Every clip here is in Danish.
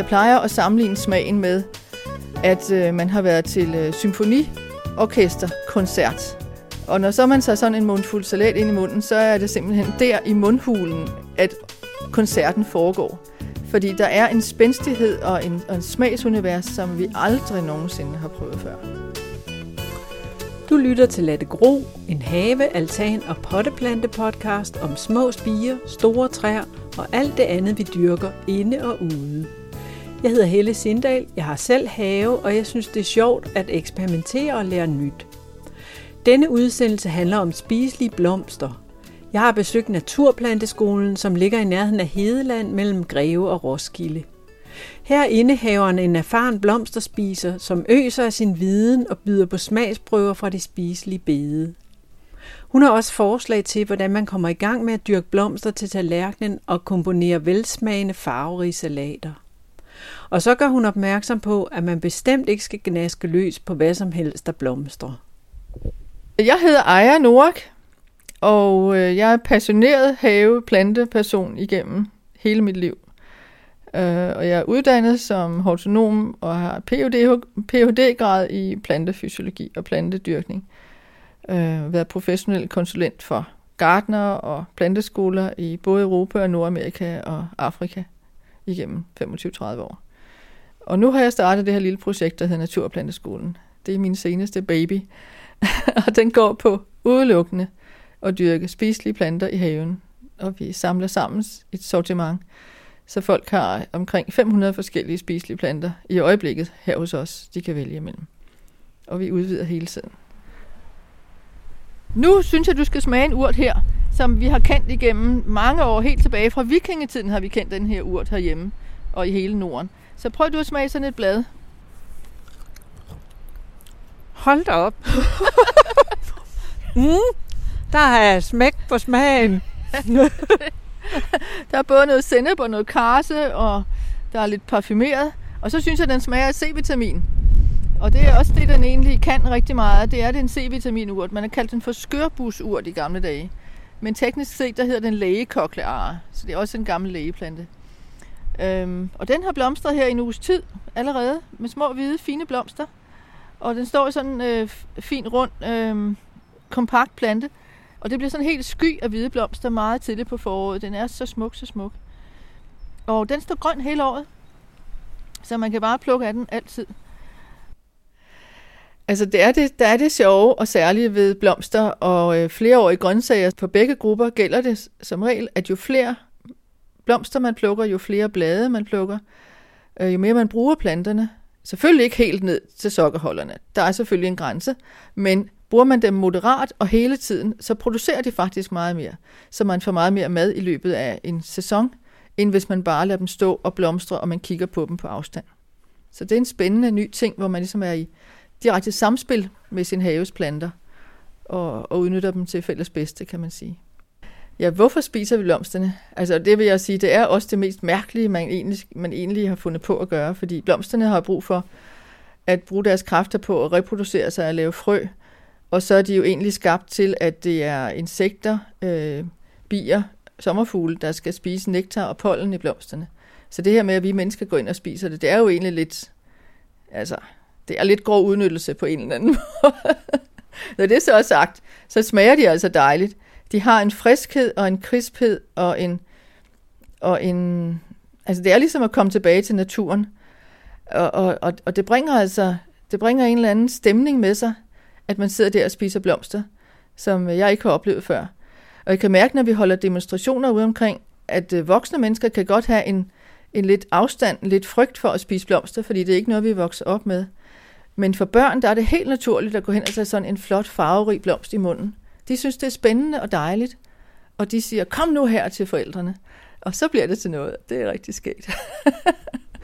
Jeg plejer at sammenligne smagen med, at øh, man har været til øh, symfoniorkesterkoncert. Og når så man tager sådan en mundfuld salat ind i munden, så er det simpelthen der i mundhulen, at koncerten foregår. Fordi der er en spændstighed og en, og en smagsunivers, som vi aldrig nogensinde har prøvet før. Du lytter til Latte Gro, en have, altan og potteplante podcast om små spiger, store træer og alt det andet, vi dyrker inde og ude. Jeg hedder Helle Sindal, jeg har selv have, og jeg synes, det er sjovt at eksperimentere og lære nyt. Denne udsendelse handler om spiselige blomster. Jeg har besøgt Naturplanteskolen, som ligger i nærheden af Hedeland mellem Greve og Roskilde. Her indehaver en erfaren blomsterspiser, som øser af sin viden og byder på smagsprøver fra de spiselige bede. Hun har også forslag til, hvordan man kommer i gang med at dyrke blomster til tallerkenen og komponere velsmagende farverige salater. Og så gør hun opmærksom på, at man bestemt ikke skal gnaske løs på hvad som helst, der blomstrer. Jeg hedder Aja Norak, og øh, jeg er passioneret have-planteperson igennem hele mit liv. Øh, og jeg er uddannet som hortonom og har Ph.D.-grad i plantefysiologi og plantedyrkning. Uh, været professionel konsulent for gardner og planteskoler i både Europa og Nordamerika og Afrika igennem 25-30 år. Og nu har jeg startet det her lille projekt, der hedder Naturplanteskolen. Det er min seneste baby, og den går på udelukkende at dyrke spiselige planter i haven. Og vi samler sammen et sortiment, så folk har omkring 500 forskellige spiselige planter i øjeblikket her hos os, de kan vælge imellem. Og vi udvider hele tiden. Nu synes jeg, du skal smage en urt her, som vi har kendt igennem mange år, helt tilbage fra vikingetiden har vi kendt den her urt herhjemme og i hele Norden. Så prøv du at smage sådan et blad. Hold da op. mm, der er smæk på smagen. der er både noget sennep og noget karse, og der er lidt parfumeret. Og så synes jeg, den smager af C-vitamin. Og det er også det, den egentlig kan rigtig meget. Det er, den en C-vitaminurt. Man har kaldt den for skørbusurt i gamle dage. Men teknisk set, der hedder den lægekokleare. Så det er også en gammel lægeplante. Øhm, og den har blomstret her i en uges tid allerede, med små hvide, fine blomster. Og den står i sådan en øh, fin, rund, øh, kompakt plante. Og det bliver sådan helt sky af hvide blomster meget tidligt på foråret. Den er så smuk, så smuk. Og den står grøn hele året. Så man kan bare plukke af den altid. Altså, det er det, der er det sjove og særlige ved blomster og øh, flereårige grøntsager. På begge grupper gælder det som regel, at jo flere blomster man plukker, jo flere blade man plukker, øh, jo mere man bruger planterne. Selvfølgelig ikke helt ned til sokkerholderne. Der er selvfølgelig en grænse, men bruger man dem moderat og hele tiden, så producerer de faktisk meget mere. Så man får meget mere mad i løbet af en sæson, end hvis man bare lader dem stå og blomstre, og man kigger på dem på afstand. Så det er en spændende ny ting, hvor man ligesom er i direkte samspil med sin haves planter, og, og udnytter dem til fælles bedste, kan man sige. Ja, hvorfor spiser vi blomsterne? Altså det vil jeg sige, det er også det mest mærkelige, man egentlig, man egentlig har fundet på at gøre, fordi blomsterne har brug for at bruge deres kræfter på at reproducere sig og lave frø, og så er de jo egentlig skabt til, at det er insekter, øh, bier, sommerfugle, der skal spise nektar og pollen i blomsterne. Så det her med, at vi mennesker går ind og spiser det, det er jo egentlig lidt, altså, det er lidt grov udnyttelse på en eller anden måde. Når det er så sagt, så smager de altså dejligt. De har en friskhed og en krisphed og en, og en altså det er ligesom at komme tilbage til naturen. Og, og, og det bringer altså, det bringer en eller anden stemning med sig, at man sidder der og spiser blomster, som jeg ikke har oplevet før. Og jeg kan mærke, når vi holder demonstrationer ude omkring, at øh, voksne mennesker kan godt have en, en lidt afstand, lidt frygt for at spise blomster, fordi det er ikke noget, vi vokser op med. Men for børn, der er det helt naturligt at gå hen og tage sådan en flot, farverig blomst i munden. De synes, det er spændende og dejligt. Og de siger, kom nu her til forældrene. Og så bliver det til noget. Det er rigtig skægt.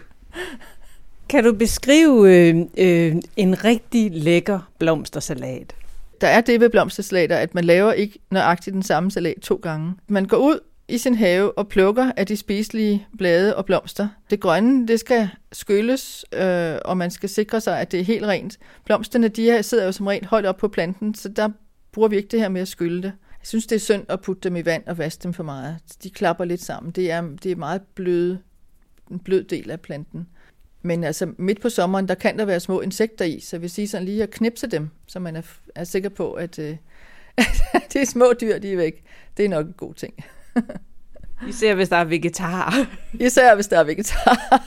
kan du beskrive øh, øh, en rigtig lækker blomstersalat? Der er det ved blomstersalater, at man laver ikke nøjagtigt den samme salat to gange. Man går ud i sin have og plukker af de spiselige blade og blomster. Det grønne, det skal skylles, øh, og man skal sikre sig, at det er helt rent. Blomsterne, de her sidder jo som rent højt op på planten, så der bruger vi ikke det her med at skylle det. Jeg synes, det er synd at putte dem i vand og vaske dem for meget. De klapper lidt sammen. Det er, det er meget bløde en blød del af planten. Men altså midt på sommeren, der kan der være små insekter i, så jeg vil sige sådan lige at knipse dem, så man er, er sikker på, at, øh, at det er små dyr, de er væk. Det er nok en god ting. Især hvis der er vegetar. Især hvis der er vegetar.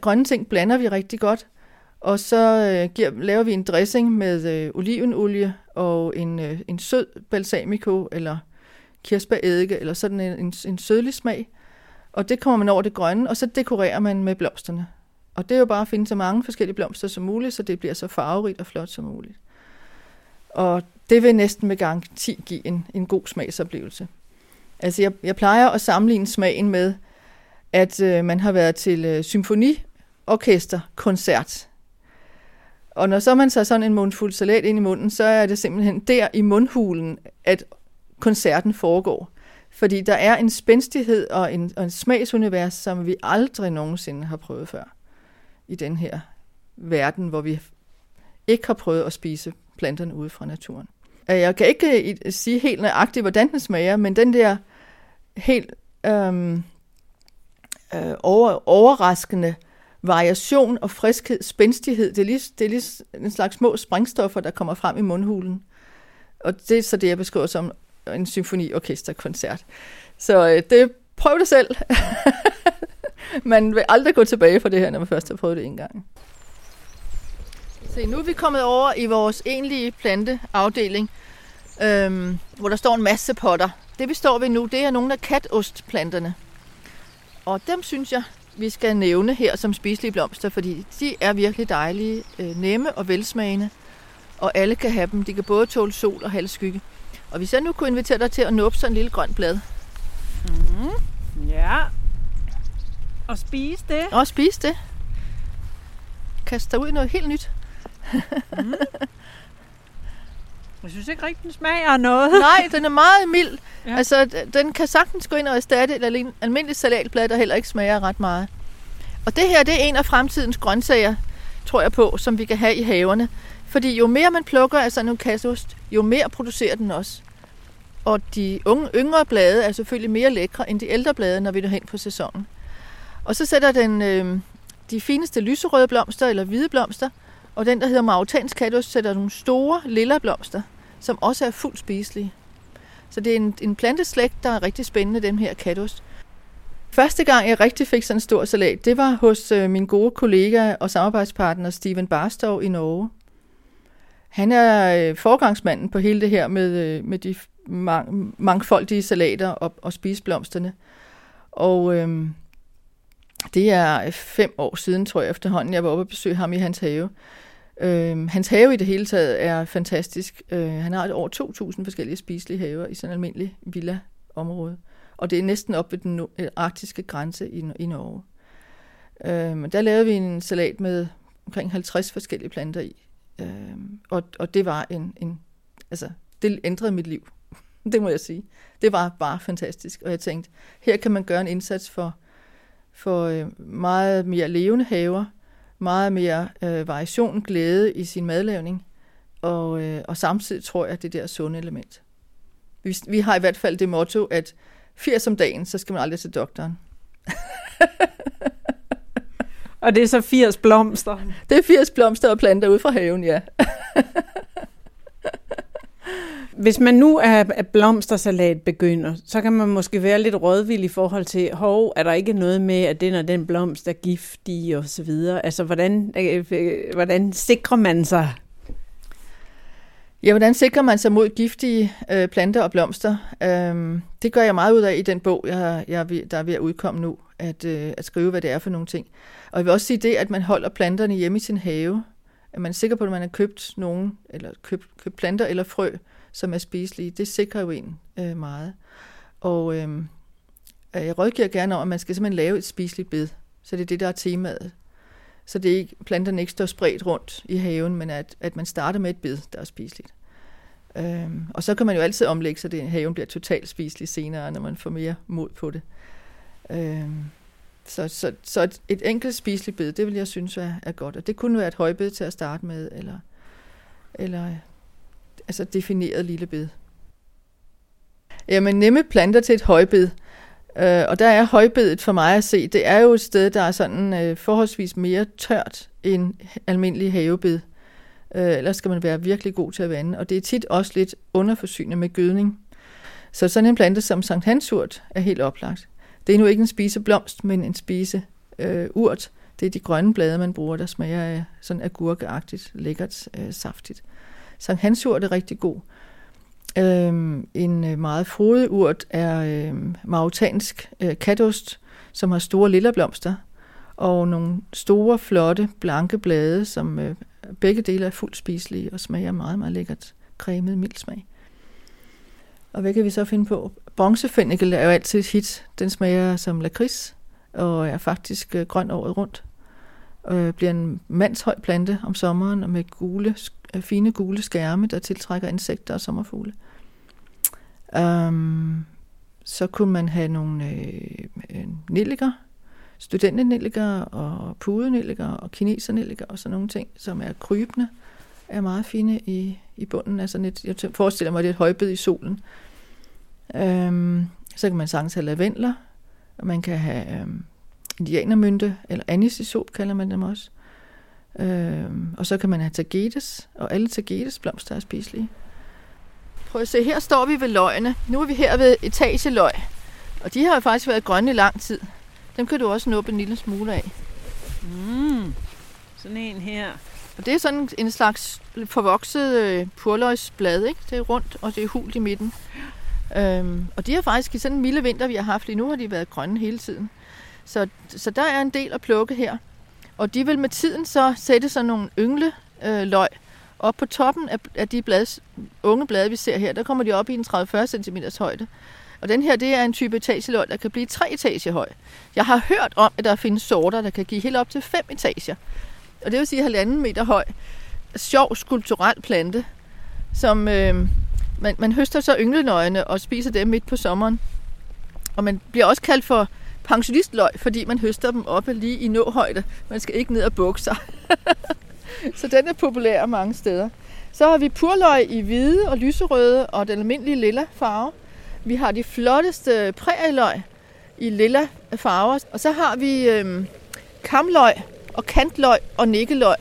Grønne ting blander vi rigtig godt. Og så øh, giver, laver vi en dressing med øh, olivenolie og en, øh, en sød balsamico eller kirsebæreddike eller sådan en, en, en sødlig smag. Og det kommer man over det grønne, og så dekorerer man med blomsterne. Og det er jo bare at finde så mange forskellige blomster som muligt, så det bliver så farverigt og flot som muligt. Og det vil næsten med garanti give en, en god smagsoplevelse. Altså jeg, jeg plejer at sammenligne smagen med, at øh, man har været til øh, symfoniorkester-koncert. Og når så man så sådan en mundfuld salat ind i munden, så er det simpelthen der i mundhulen, at koncerten foregår. Fordi der er en spændstighed og en, og en smagsunivers, som vi aldrig nogensinde har prøvet før i den her verden, hvor vi ikke har prøvet at spise planterne ude fra naturen. Øh, jeg kan ikke øh, sige helt nøjagtigt, hvordan den smager, men den der helt øhm, øh, over, overraskende variation og friskhed, spændstighed, det er, lige, det er lige en slags små sprængstoffer, der kommer frem i mundhulen. Og det er så det, jeg beskriver som en symfoniorkesterkoncert. Så øh, det, prøv det selv. man vil aldrig gå tilbage for det her, når man først har prøvet det en gang. Se, nu er vi kommet over i vores egentlige planteafdeling, øhm, hvor der står en masse potter. Det vi står ved nu, det er nogle af katostplanterne. Og dem synes jeg, vi skal nævne her som spiselige blomster, fordi de er virkelig dejlige, øh, nemme og velsmagende. Og alle kan have dem. De kan både tåle sol og halv skygge. Og hvis jeg nu kunne invitere dig til at nuppe sådan en lille grønt blad. Mm. Ja. Og spise det. Og spise det. Kaste dig ud i noget helt nyt. Mm. Jeg synes ikke rigtig, den smager af noget. Nej, den er meget mild. Ja. Altså, den kan sagtens gå ind og erstatte et almindeligt salatblad, der heller ikke smager ret meget. Og det her, det er en af fremtidens grøntsager, tror jeg på, som vi kan have i haverne. Fordi jo mere man plukker af sådan en kasseost, jo mere producerer den også. Og de unge, yngre blade er selvfølgelig mere lækre end de ældre blade, når vi er hen på sæsonen. Og så sætter den øh, de fineste lyserøde blomster eller hvide blomster, og den, der hedder Mauritans katus, sætter nogle store lilla blomster, som også er fuldt spiselige. Så det er en, en planteslægt, der er rigtig spændende, dem her katus. Første gang, jeg rigtig fik sådan en stor salat, det var hos øh, min gode kollega og samarbejdspartner Steven Barstow i Norge. Han er øh, forgangsmanden på hele det her med, øh, med de mang, mangfoldige salater og, og spiseblomsterne. Og øh, det er fem år siden, tror jeg efterhånden, jeg var oppe og besøge ham i hans have. Øh, hans have i det hele taget er fantastisk. Øh, han har over 2.000 forskellige spiselige haver i sådan en almindelig villa-område. Og det er næsten op ved den øh, arktiske grænse i, i Norge. Øh, der lavede vi en salat med omkring 50 forskellige planter i. Øh, og, og det var en, en... Altså, det ændrede mit liv. det må jeg sige. Det var bare fantastisk. Og jeg tænkte, her kan man gøre en indsats for, for øh, meget mere levende haver, meget mere øh, variation, glæde i sin madlavning, og, øh, og samtidig tror jeg, det der sunde element. Vi, vi har i hvert fald det motto, at 80 om dagen, så skal man aldrig til doktoren. og det er så 80 blomster? Det er 80 blomster og planter ud fra haven, ja. Hvis man nu er blomstersalat begynder, så kan man måske være lidt rådvild i forhold til, hov, er der ikke noget med, at den og den blomst er giftig og så videre? Altså, hvordan, øh, øh hvordan sikrer man sig? Ja, hvordan sikrer man sig mod giftige øh, planter og blomster? Øhm, det gør jeg meget ud af i den bog, jeg, jeg, der er ved at udkomme nu, at, øh, at skrive, hvad det er for nogle ting. Og jeg vil også sige det, at man holder planterne hjemme i sin have. At man er sikker på, at man har købt nogen, eller købt, købt planter eller frø, som er spiselige, det sikrer jo en øh, meget. Og øh, jeg rådgiver gerne om, at man skal simpelthen lave et spiseligt bed. Så det er det, der er temaet. Så det er ikke, planterne ikke står spredt rundt i haven, men at, at man starter med et bed, der er spiseligt. Øhm, og så kan man jo altid omlægge, så det, haven bliver totalt spiselig senere, når man får mere mod på det. Øhm, så, så, så et, et enkelt spiseligt bed, det vil jeg synes er, er godt. Og det kunne være et højbed til at starte med, eller, eller altså defineret lille bed. Jamen nemme planter til et højbed. Øh, og der er højbedet for mig at se, det er jo et sted, der er sådan øh, forholdsvis mere tørt end almindelig havebed. Øh, ellers skal man være virkelig god til at vande. Og det er tit også lidt underforsynet med gødning. Så sådan en plante som Sankt Hansurt er helt oplagt. Det er nu ikke en spiseblomst, men en spise øh, urt. Det er de grønne blade, man bruger, der smager af sådan agurkeagtigt, lækkert, øh, saftigt. Sankt Hansurt er rigtig god. Øhm, øh, en meget frodig urt er øhm, øh, mautansk øh, katost, som har store lille blomster, og nogle store, flotte, blanke blade, som øh, begge dele er fuldt spiselige og smager meget, meget lækkert. Cremet, mild smag. Og hvad kan vi så finde på? Bronzefennikel er jo altid et hit. Den smager som lakrids og er faktisk øh, grøn året rundt. Og øh, bliver en mandshøj plante om sommeren og med gule, øh, fine gule skærme, der tiltrækker insekter og sommerfugle. Um, så kunne man have nogle øh, øh nilliker, studentenilliker og pudenilliker og kinesernilliker og sådan nogle ting, som er krybende, er meget fine i, i bunden af sådan et, jeg forestiller mig, det er et højbed i solen. Øhm, så kan man sagtens have lavendler, og man kan have øhm, indianermynte, eller anisisop kalder man dem også. Øhm, og så kan man have tagetes, og alle tagetes blomster er spiselige. Prøv at se, her står vi ved løgene. Nu er vi her ved etageløg. Og de har jo faktisk været grønne i lang tid. Dem kan du også nå en lille smule af. Mm, sådan en her. Og det er sådan en slags forvokset øh, purløgsblad, ikke? Det er rundt, og det er hult i midten. Øhm, og de har faktisk i sådan en milde vinter, vi har haft lige nu, har de været grønne hele tiden. Så, så der er en del at plukke her. Og de vil med tiden så sætte sådan nogle yngle øh, løg, og på toppen af, af de blads, unge blade, vi ser her, der kommer de op i en 30-40 cm højde. Og den her, det er en type etageløg, der kan blive tre etager høj. Jeg har hørt om, at der findes sorter, der kan give helt op til fem etager. Og det vil sige halvanden meter høj. Sjov skulpturel plante, som øh, man, man høster så ynglenøgne og spiser dem midt på sommeren. Og man bliver også kaldt for pensionistløg, fordi man høster dem oppe lige i nåhøjde. Man skal ikke ned og bukke sig. så den er populær mange steder. Så har vi purløg i hvide og lyserøde og den almindelige lilla farve. Vi har de flotteste prærieløg i lilla farver. Og så har vi øh, kamløg og kantløg og nikkeløg,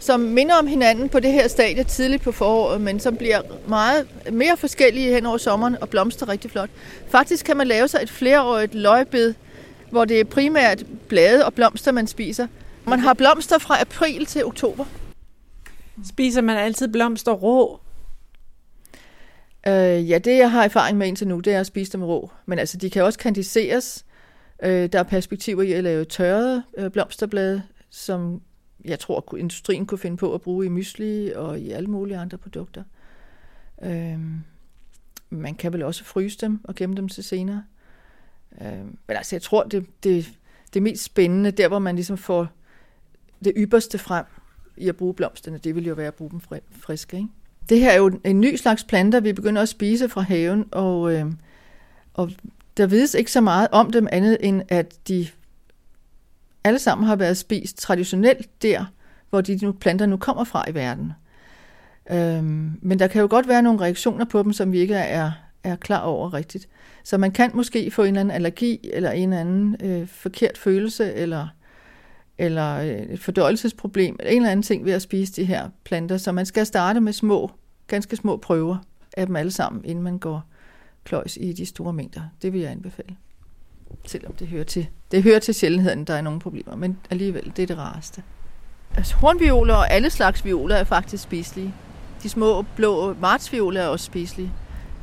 som minder om hinanden på det her stadie tidligt på foråret, men som bliver meget mere forskellige hen over sommeren og blomster rigtig flot. Faktisk kan man lave sig et flereårigt løgbed, hvor det er primært blade og blomster, man spiser. Man har blomster fra april til oktober. Spiser man altid blomster rå? Øh, ja, det jeg har erfaring med indtil nu, det er at spise dem rå. Men altså, de kan også kandiseres. Øh, der er perspektiver i at lave tørrede øh, blomsterblade, som jeg tror, industrien kunne finde på at bruge i mysli og i alle mulige andre produkter. Øhm, man kan vel også fryse dem og gemme dem til senere. Øhm, men altså, jeg tror, det, det, det mest spændende, der hvor man ligesom får det ypperste frem i at bruge blomsterne, det vil jo være at bruge dem friske. Ikke? Det her er jo en ny slags planter, vi begynder at spise fra haven, og, øh, og der vides ikke så meget om dem andet, end at de alle sammen har været spist traditionelt der, hvor de nu, planter nu kommer fra i verden. Øhm, men der kan jo godt være nogle reaktioner på dem, som vi ikke er, er klar over rigtigt. Så man kan måske få en eller anden allergi, eller en eller anden øh, forkert følelse, eller eller øh, et fordøjelsesproblem, eller en eller anden ting ved at spise de her planter. Så man skal starte med små, ganske små prøver af dem alle sammen, inden man går kløjs i de store mængder. Det vil jeg anbefale. Selvom det hører til, det hører til sjældenheden, der er nogle problemer, men alligevel, det er det rareste. Altså, hornvioler og alle slags violer er faktisk spiselige. De små blå martsvioler er også spiselige.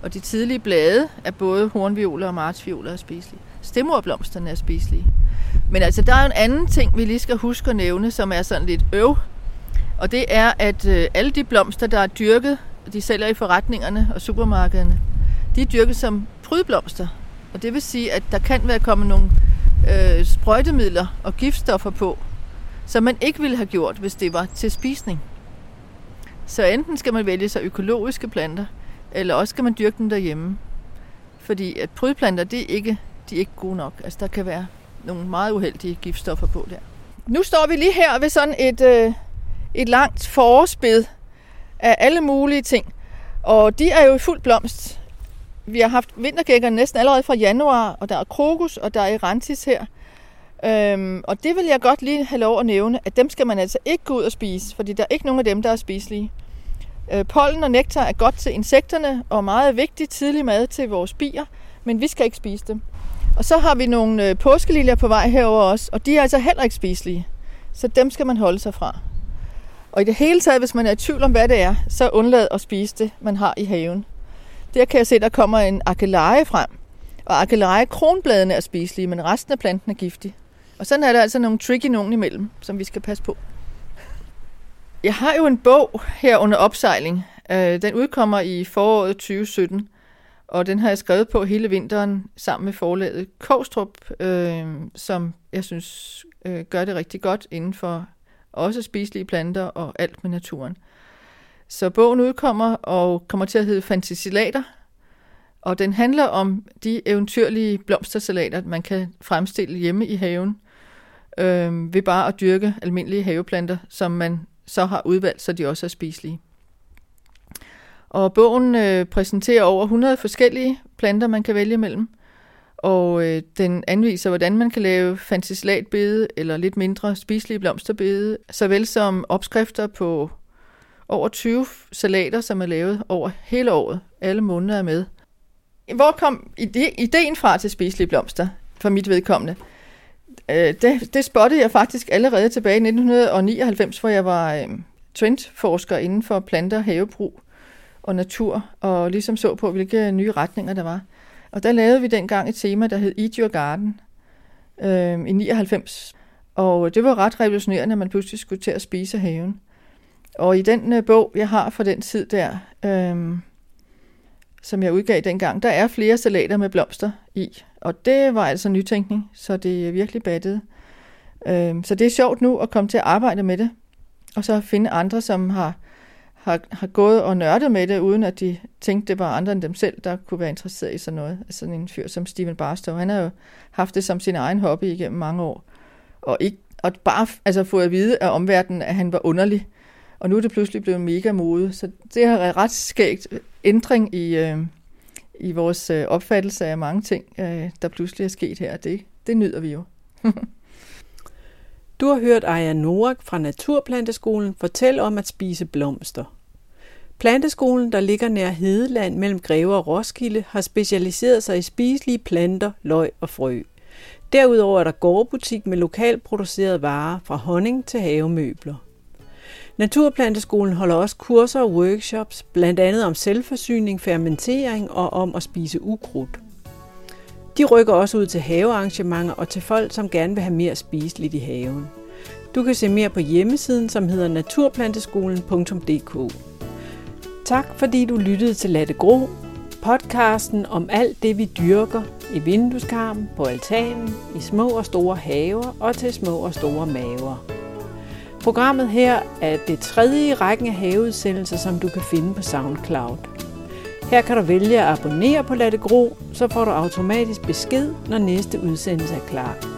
Og de tidlige blade er både hornvioler og martsvioler er spiselige. Stemorblomsterne er spiselige. Men altså, der er en anden ting, vi lige skal huske at nævne, som er sådan lidt øv. Og det er, at øh, alle de blomster, der er dyrket, de sælger i forretningerne og supermarkederne, de er dyrket som prydblomster. Og det vil sige, at der kan være kommet nogle øh, sprøjtemidler og giftstoffer på, som man ikke ville have gjort, hvis det var til spisning. Så enten skal man vælge sig økologiske planter, eller også skal man dyrke dem derhjemme. Fordi at prydplanter, det er ikke, de er ikke gode nok. Altså der kan være nogle meget uheldige giftstoffer på der. Nu står vi lige her ved sådan et, øh, et langt forårsbed, af alle mulige ting. Og de er jo i fuld blomst vi har haft vintergækker næsten allerede fra januar, og der er krokus, og der er erantis her. Øhm, og det vil jeg godt lige have lov at nævne, at dem skal man altså ikke gå ud og spise, fordi der er ikke nogen af dem, der er spiselige. Øh, pollen og nektar er godt til insekterne, og meget vigtig tidlig mad til vores bier, men vi skal ikke spise dem. Og så har vi nogle øh, påskeliljer på vej herover også, og de er altså heller ikke spiselige. Så dem skal man holde sig fra. Og i det hele taget, hvis man er i tvivl om, hvad det er, så undlad at spise det, man har i haven. Der kan jeg se, der kommer en akeleje frem. Og akeleje kronbladene er spiselige, men resten af planten er giftig. Og sådan er der altså nogle tricky nogen imellem, som vi skal passe på. Jeg har jo en bog her under opsejling. Øh, den udkommer i foråret 2017, og den har jeg skrevet på hele vinteren sammen med forlaget Kåstrup, øh, som jeg synes øh, gør det rigtig godt inden for også spiselige planter og alt med naturen. Så bogen udkommer og kommer til at hedde Fantasilater, og den handler om de eventyrlige blomstersalater, man kan fremstille hjemme i haven, øh, ved bare at dyrke almindelige haveplanter, som man så har udvalgt, så de også er spiselige. Og bogen øh, præsenterer over 100 forskellige planter, man kan vælge mellem. Og øh, den anviser, hvordan man kan lave fantaslatbede eller lidt mindre spiselige blomsterbede, såvel som opskrifter på over 20 salater, som er lavet over hele året. Alle måneder er med. Hvor kom ideen fra til spiselige blomster, for mit vedkommende? Øh, det, det spottede jeg faktisk allerede tilbage i 1999, hvor jeg var øh, trendforsker inden for planter, havebrug og natur, og ligesom så på, hvilke nye retninger der var. Og der lavede vi dengang et tema, der hed Eat Your Garden øh, i 99. Og det var ret revolutionerende, at man pludselig skulle til at spise haven. Og i den øh, bog, jeg har fra den tid der, øh, som jeg udgav dengang, der er flere salater med blomster i. Og det var altså nytænkning, så det er virkelig battet. Øh, så det er sjovt nu at komme til at arbejde med det, og så finde andre, som har, har, har gået og nørdet med det, uden at de tænkte, det var andre end dem selv, der kunne være interesseret i sådan noget. Altså sådan en fyr som Steven Barstow, han har jo haft det som sin egen hobby igennem mange år. Og, ikke, og bare altså, fået at vide af omverdenen, at han var underlig. Og nu er det pludselig blevet mega mode. Så det har ret skægt ændring i, øh, i vores øh, opfattelse af mange ting, øh, der pludselig er sket her. Det, det nyder vi jo. du har hørt Aya Norak fra Naturplanteskolen fortælle om at spise blomster. Planteskolen, der ligger nær Hedeland mellem Greve og Roskilde, har specialiseret sig i spiselige planter, løg og frø. Derudover er der gårdbutik med lokalt producerede varer fra honning til havemøbler. Naturplanteskolen holder også kurser og workshops, blandt andet om selvforsyning, fermentering og om at spise ukrudt. De rykker også ud til havearrangementer og til folk, som gerne vil have mere spiseligt i haven. Du kan se mere på hjemmesiden, som hedder naturplanteskolen.dk. Tak fordi du lyttede til Latte Gro, podcasten om alt det vi dyrker i vindueskarmen, på altanen, i små og store haver og til små og store maver. Programmet her er det tredje i rækken af haveudsendelser, som du kan finde på SoundCloud. Her kan du vælge at abonnere på Latte Gro, så får du automatisk besked, når næste udsendelse er klar.